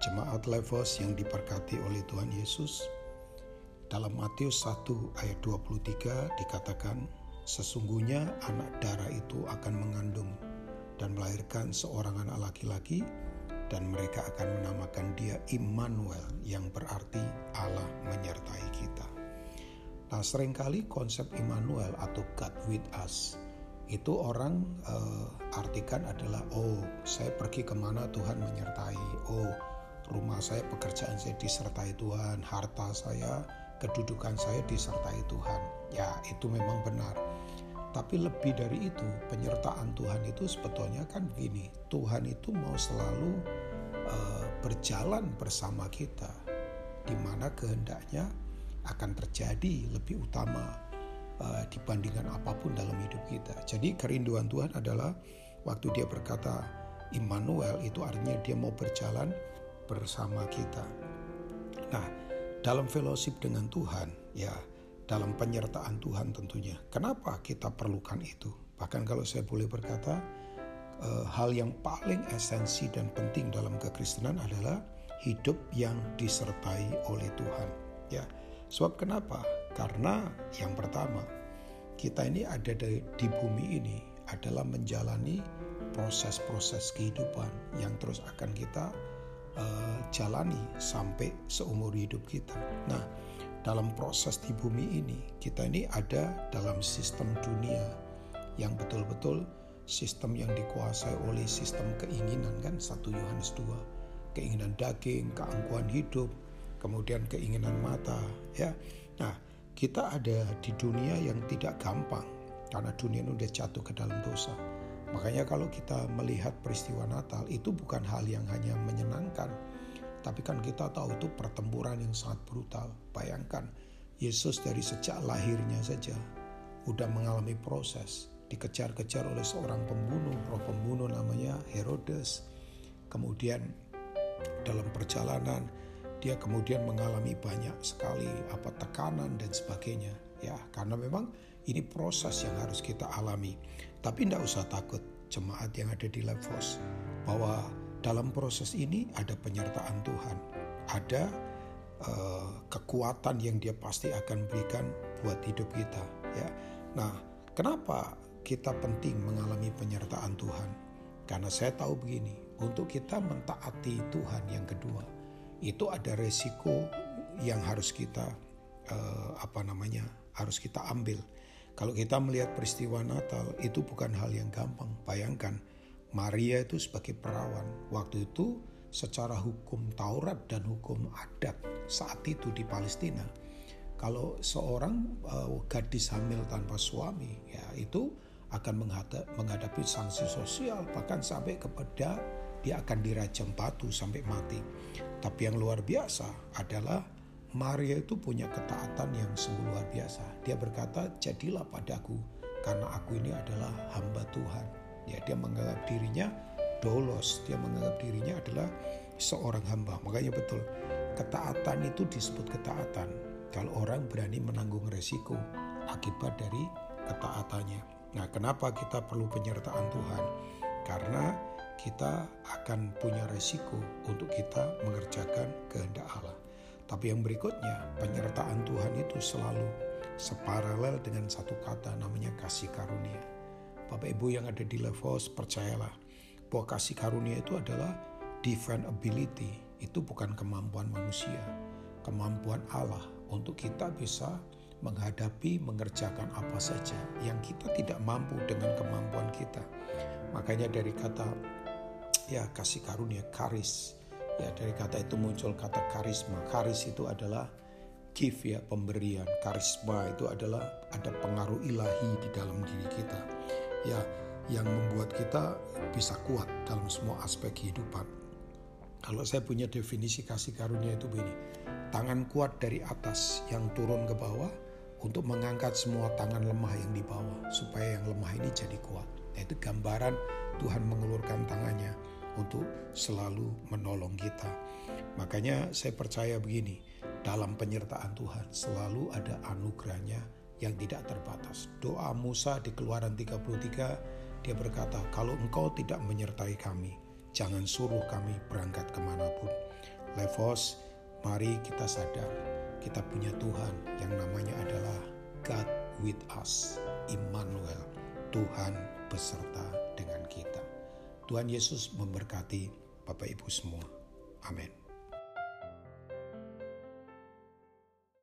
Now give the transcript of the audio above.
Jemaat Levos yang diberkati oleh Tuhan Yesus, dalam Matius 1 ayat 23 dikatakan, Sesungguhnya anak darah itu akan mengandung dan melahirkan seorang anak laki-laki dan mereka akan menamakan dia Immanuel yang berarti Allah menyertai kita. Nah sering kali konsep Immanuel atau God with us itu orang uh, artikan adalah oh saya pergi ke mana Tuhan menyertai oh rumah saya pekerjaan saya disertai Tuhan harta saya kedudukan saya disertai Tuhan ya itu memang benar tapi lebih dari itu penyertaan Tuhan itu sebetulnya kan begini Tuhan itu mau selalu uh, berjalan bersama kita di mana kehendaknya akan terjadi lebih utama uh, dibandingkan apa pun dalam hidup kita. Jadi kerinduan Tuhan adalah waktu dia berkata Immanuel itu artinya dia mau berjalan bersama kita. Nah, dalam fellowship dengan Tuhan, ya, dalam penyertaan Tuhan tentunya. Kenapa kita perlukan itu? Bahkan kalau saya boleh berkata, uh, hal yang paling esensi dan penting dalam kekristenan adalah hidup yang disertai oleh Tuhan. Ya, sebab kenapa? Karena yang pertama, kita ini ada di, di bumi ini adalah menjalani proses-proses kehidupan yang terus akan kita uh, jalani sampai seumur hidup kita. Nah, dalam proses di bumi ini, kita ini ada dalam sistem dunia yang betul-betul sistem yang dikuasai oleh sistem keinginan kan 1 Yohanes 2 keinginan daging, keangkuhan hidup, kemudian keinginan mata ya. Nah, kita ada di dunia yang tidak gampang karena dunia ini sudah jatuh ke dalam dosa. Makanya kalau kita melihat peristiwa Natal itu bukan hal yang hanya menyenangkan, tapi kan kita tahu itu pertempuran yang sangat brutal. Bayangkan Yesus dari sejak lahirnya saja udah mengalami proses dikejar-kejar oleh seorang pembunuh, roh pembunuh namanya Herodes. Kemudian dalam perjalanan dia kemudian mengalami banyak sekali apa tekanan dan sebagainya ya karena memang ini proses yang harus kita alami tapi tidak usah takut jemaat yang ada di Levos bahwa dalam proses ini ada penyertaan Tuhan ada uh, kekuatan yang dia pasti akan berikan buat hidup kita ya nah kenapa kita penting mengalami penyertaan Tuhan karena saya tahu begini untuk kita mentaati Tuhan yang kedua itu ada resiko yang harus kita uh, apa namanya harus kita ambil. Kalau kita melihat peristiwa Natal itu bukan hal yang gampang. Bayangkan Maria itu sebagai perawan waktu itu secara hukum Taurat dan hukum adat saat itu di Palestina. Kalau seorang uh, gadis hamil tanpa suami ya itu akan menghadapi sanksi sosial bahkan sampai kepada dia akan dirajam batu sampai mati. Tapi yang luar biasa adalah Maria itu punya ketaatan yang sungguh luar biasa. Dia berkata, "Jadilah padaku karena aku ini adalah hamba Tuhan." Ya, dia menganggap dirinya dolos, dia menganggap dirinya adalah seorang hamba. Makanya betul, ketaatan itu disebut ketaatan kalau orang berani menanggung resiko akibat dari ketaatannya. Nah, kenapa kita perlu penyertaan Tuhan? Karena kita akan punya resiko untuk kita mengerjakan kehendak Allah. Tapi yang berikutnya, penyertaan Tuhan itu selalu separalel dengan satu kata namanya kasih karunia. Bapak Ibu yang ada di Levos, percayalah bahwa kasih karunia itu adalah divine ability. Itu bukan kemampuan manusia, kemampuan Allah untuk kita bisa menghadapi, mengerjakan apa saja yang kita tidak mampu dengan kemampuan kita. Makanya dari kata ya kasih karunia karis ya dari kata itu muncul kata karisma karis itu adalah gift ya pemberian karisma itu adalah ada pengaruh ilahi di dalam diri kita ya yang membuat kita bisa kuat dalam semua aspek kehidupan kalau saya punya definisi kasih karunia itu begini tangan kuat dari atas yang turun ke bawah untuk mengangkat semua tangan lemah yang di bawah supaya yang lemah ini jadi kuat. Nah, itu gambaran Tuhan mengulurkan tangannya untuk selalu menolong kita. Makanya saya percaya begini, dalam penyertaan Tuhan selalu ada anugerahnya yang tidak terbatas. Doa Musa di Keluaran 33, dia berkata, kalau engkau tidak menyertai kami, jangan suruh kami berangkat ke mana pun. Levos, mari kita sadar kita punya Tuhan yang namanya adalah God with us, Immanuel, Tuhan beserta dengan kita. Tuhan Yesus memberkati Bapak Ibu semua. Amin.